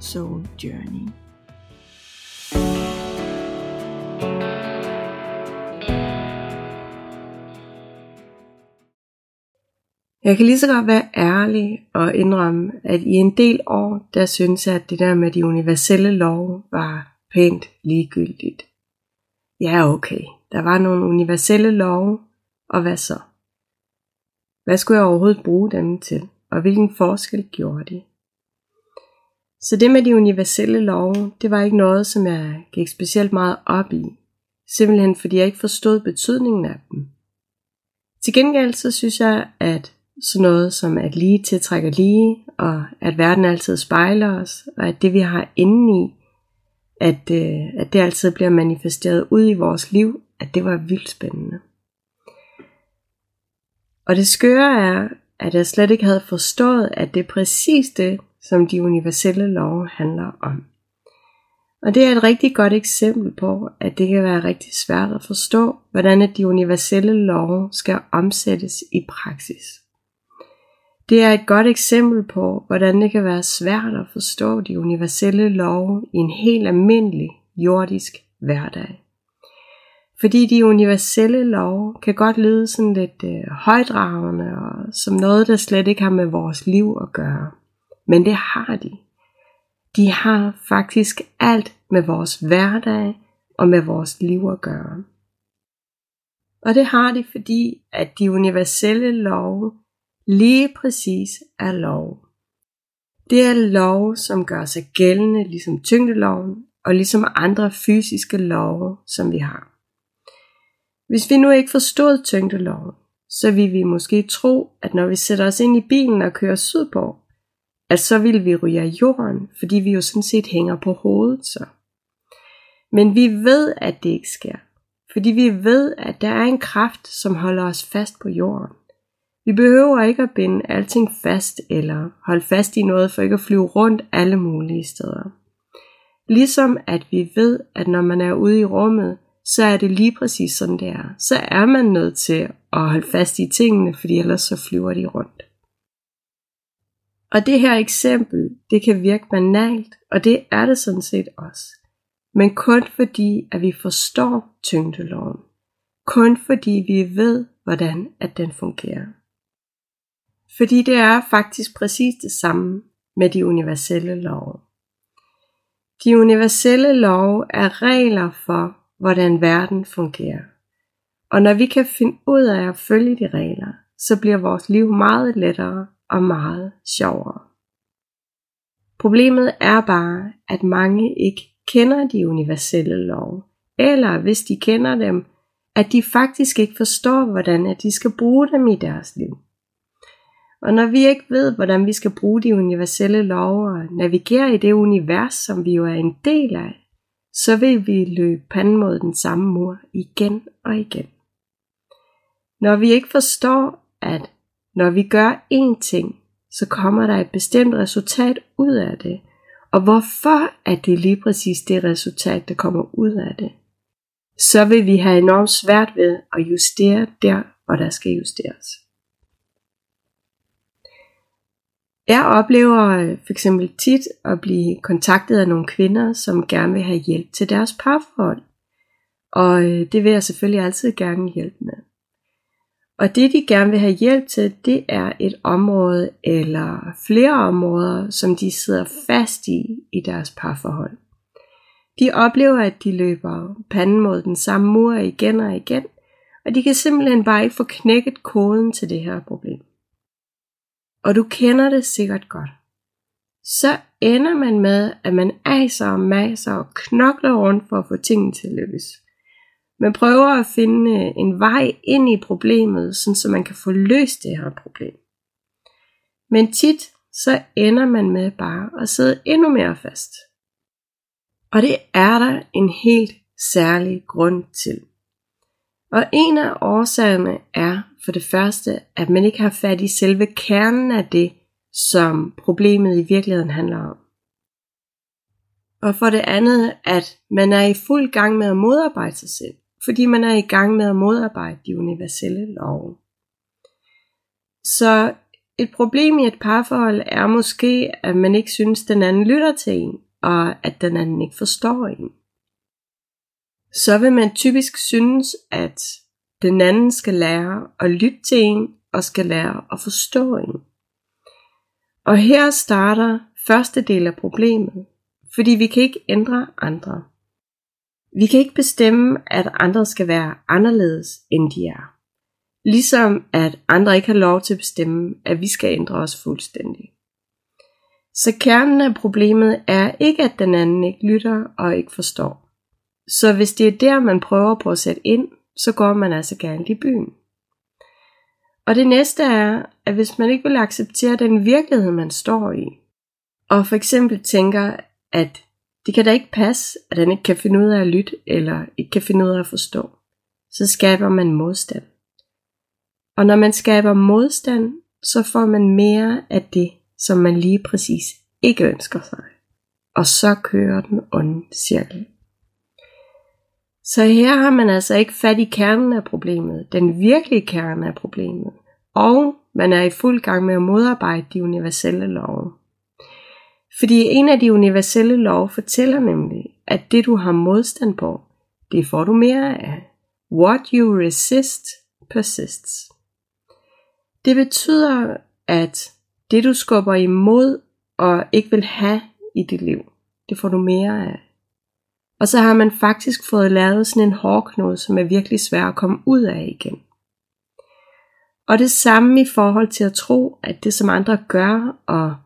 Soul Journey. Jeg kan lige så godt være ærlig og indrømme, at i en del år, der synes jeg, at det der med de universelle love var pænt ligegyldigt. Ja, okay. Der var nogle universelle love, og hvad så? Hvad skulle jeg overhovedet bruge dem til, og hvilken forskel gjorde de? Så det med de universelle love, det var ikke noget, som jeg gik specielt meget op i. Simpelthen fordi jeg ikke forstod betydningen af dem. Til gengæld så synes jeg, at sådan noget som at lige tiltrækker lige, og at verden altid spejler os, og at det vi har indeni, at, øh, at det altid bliver manifesteret ud i vores liv, at det var vildt spændende. Og det skøre er, at jeg slet ikke havde forstået, at det er præcis det, som de universelle love handler om. Og det er et rigtig godt eksempel på, at det kan være rigtig svært at forstå, hvordan de universelle love skal omsættes i praksis. Det er et godt eksempel på, hvordan det kan være svært at forstå de universelle love i en helt almindelig jordisk hverdag. Fordi de universelle love kan godt lyde sådan lidt øh, højdragende og som noget, der slet ikke har med vores liv at gøre. Men det har de. De har faktisk alt med vores hverdag og med vores liv at gøre. Og det har de, fordi at de universelle love lige præcis er lov. Det er lov, som gør sig gældende ligesom tyngdeloven og ligesom andre fysiske love, som vi har. Hvis vi nu ikke forstod tyngdeloven, så vil vi måske tro, at når vi sætter os ind i bilen og kører sydpå, at så vil vi ryge af jorden, fordi vi jo sådan set hænger på hovedet så. Men vi ved, at det ikke sker, fordi vi ved, at der er en kraft, som holder os fast på jorden. Vi behøver ikke at binde alting fast eller holde fast i noget for ikke at flyve rundt alle mulige steder. Ligesom at vi ved, at når man er ude i rummet, så er det lige præcis sådan det er. Så er man nødt til at holde fast i tingene, fordi ellers så flyver de rundt. Og det her eksempel, det kan virke banalt, og det er det sådan set også. Men kun fordi, at vi forstår tyngdeloven. Kun fordi vi ved, hvordan at den fungerer. Fordi det er faktisk præcis det samme med de universelle love. De universelle love er regler for, hvordan verden fungerer. Og når vi kan finde ud af at følge de regler, så bliver vores liv meget lettere og meget sjovere. Problemet er bare, at mange ikke kender de universelle love, eller hvis de kender dem, at de faktisk ikke forstår, hvordan at de skal bruge dem i deres liv. Og når vi ikke ved, hvordan vi skal bruge de universelle love og navigere i det univers, som vi jo er en del af, så vil vi løbe panden mod den samme mur igen og igen. Når vi ikke forstår, at når vi gør én ting, så kommer der et bestemt resultat ud af det. Og hvorfor er det lige præcis det resultat, der kommer ud af det? Så vil vi have enormt svært ved at justere der, hvor der skal justeres. Jeg oplever øh, for eksempel tit at blive kontaktet af nogle kvinder, som gerne vil have hjælp til deres parforhold. Og øh, det vil jeg selvfølgelig altid gerne hjælpe med. Og det de gerne vil have hjælp til, det er et område eller flere områder, som de sidder fast i i deres parforhold. De oplever, at de løber panden mod den samme mur igen og igen, og de kan simpelthen bare ikke få knækket koden til det her problem. Og du kender det sikkert godt. Så ender man med, at man aser og maser og knokler rundt for at få tingene til at lykkes. Man prøver at finde øh, en vej ind i problemet, sådan så man kan få løst det her problem. Men tit så ender man med bare at sidde endnu mere fast. Og det er der en helt særlig grund til. Og en af årsagerne er for det første, at man ikke har fat i selve kernen af det, som problemet i virkeligheden handler om. Og for det andet, at man er i fuld gang med at modarbejde sig selv, fordi man er i gang med at modarbejde de universelle love. Så et problem i et parforhold er måske, at man ikke synes, den anden lytter til en, og at den anden ikke forstår en. Så vil man typisk synes, at den anden skal lære at lytte til en, og skal lære at forstå en. Og her starter første del af problemet, fordi vi kan ikke ændre andre. Vi kan ikke bestemme, at andre skal være anderledes, end de er. Ligesom at andre ikke har lov til at bestemme, at vi skal ændre os fuldstændig. Så kernen af problemet er ikke, at den anden ikke lytter og ikke forstår. Så hvis det er der, man prøver på at sætte ind, så går man altså gerne i byen. Og det næste er, at hvis man ikke vil acceptere den virkelighed, man står i, og for eksempel tænker, at det kan da ikke passe, at han ikke kan finde ud af at lytte, eller ikke kan finde ud af at forstå, så skaber man modstand. Og når man skaber modstand, så får man mere af det, som man lige præcis ikke ønsker sig. Og så kører den onde cirkel. Så her har man altså ikke fat i kernen af problemet, den virkelige kerne af problemet, og man er i fuld gang med at modarbejde de universelle love. Fordi en af de universelle love fortæller nemlig, at det du har modstand på, det får du mere af. What you resist persists. Det betyder, at det du skubber imod og ikke vil have i dit liv, det får du mere af. Og så har man faktisk fået lavet sådan en hårknude, som er virkelig svær at komme ud af igen. Og det samme i forhold til at tro, at det som andre gør, og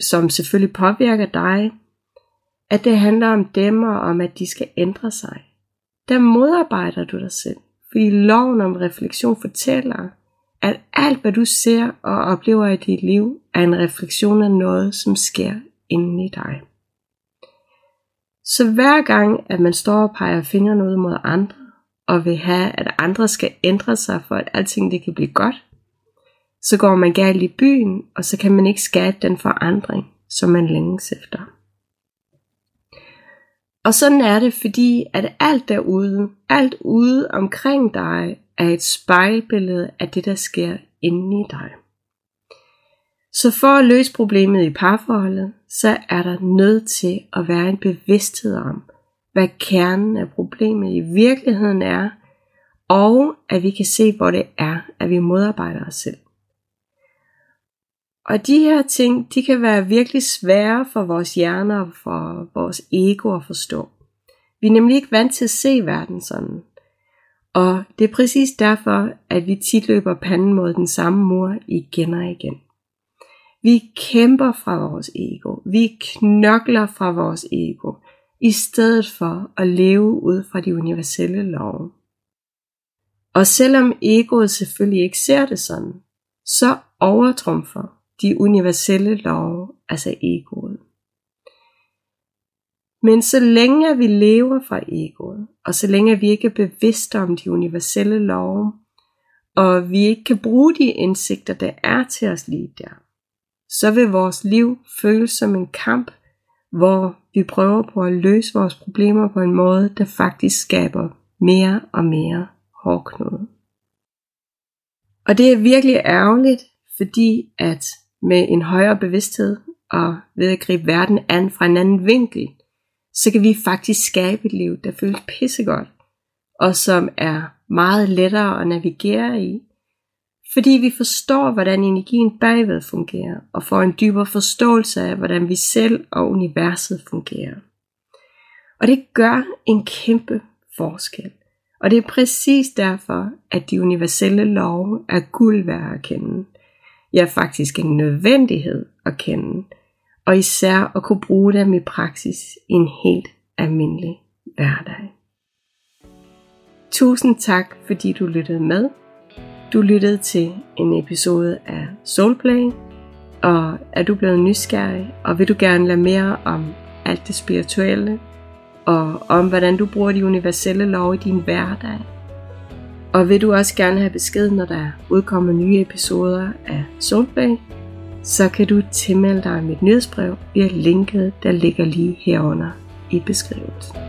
som selvfølgelig påvirker dig, at det handler om dem og om, at de skal ændre sig. Der modarbejder du dig selv, fordi loven om refleksion fortæller, at alt hvad du ser og oplever i dit liv, er en refleksion af noget, som sker inden i dig. Så hver gang, at man står og peger fingrene ud mod andre, og vil have, at andre skal ændre sig for, at alting det kan blive godt, så går man galt i byen, og så kan man ikke skabe den forandring, som man længes efter. Og sådan er det, fordi at alt derude, alt ude omkring dig, er et spejlbillede af det, der sker inde i dig. Så for at løse problemet i parforholdet, så er der nødt til at være en bevidsthed om, hvad kernen af problemet i virkeligheden er, og at vi kan se, hvor det er, at vi modarbejder os selv. Og de her ting, de kan være virkelig svære for vores hjerner og for vores ego at forstå. Vi er nemlig ikke vant til at se verden sådan. Og det er præcis derfor, at vi tit løber panden mod den samme mur igen og igen. Vi kæmper fra vores ego. Vi knokler fra vores ego, i stedet for at leve ud fra de universelle love. Og selvom egoet selvfølgelig ikke ser det sådan, så overtrumfer de universelle love, altså egoet. Men så længe vi lever fra egoet, og så længe vi ikke er bevidste om de universelle love, og vi ikke kan bruge de indsigter, der er til os lige der, så vil vores liv føles som en kamp, hvor vi prøver på at løse vores problemer på en måde, der faktisk skaber mere og mere hårdknude. Og det er virkelig ærgerligt, fordi at med en højere bevidsthed og ved at gribe verden an fra en anden vinkel, så kan vi faktisk skabe et liv, der føles pissegodt, og som er meget lettere at navigere i, fordi vi forstår, hvordan energien bagved fungerer, og får en dybere forståelse af, hvordan vi selv og universet fungerer. Og det gør en kæmpe forskel. Og det er præcis derfor, at de universelle love er guld værd at kende. Ja, faktisk en nødvendighed at kende, og især at kunne bruge dem i praksis i en helt almindelig hverdag. Tusind tak, fordi du lyttede med. Du lyttede til en episode af Soulplay, og er du blevet nysgerrig, og vil du gerne lære mere om alt det spirituelle, og om hvordan du bruger de universelle love i din hverdag. Og vil du også gerne have besked, når der udkommer nye episoder af Solbag, så kan du tilmelde dig mit nyhedsbrev via linket, der ligger lige herunder i beskrivelsen.